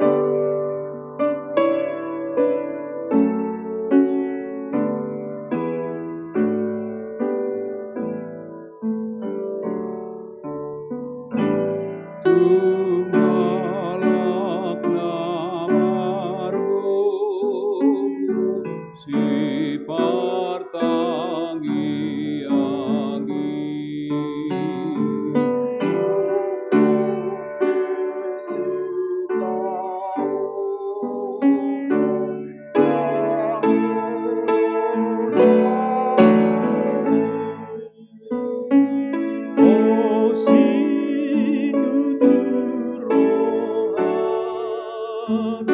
you Lord.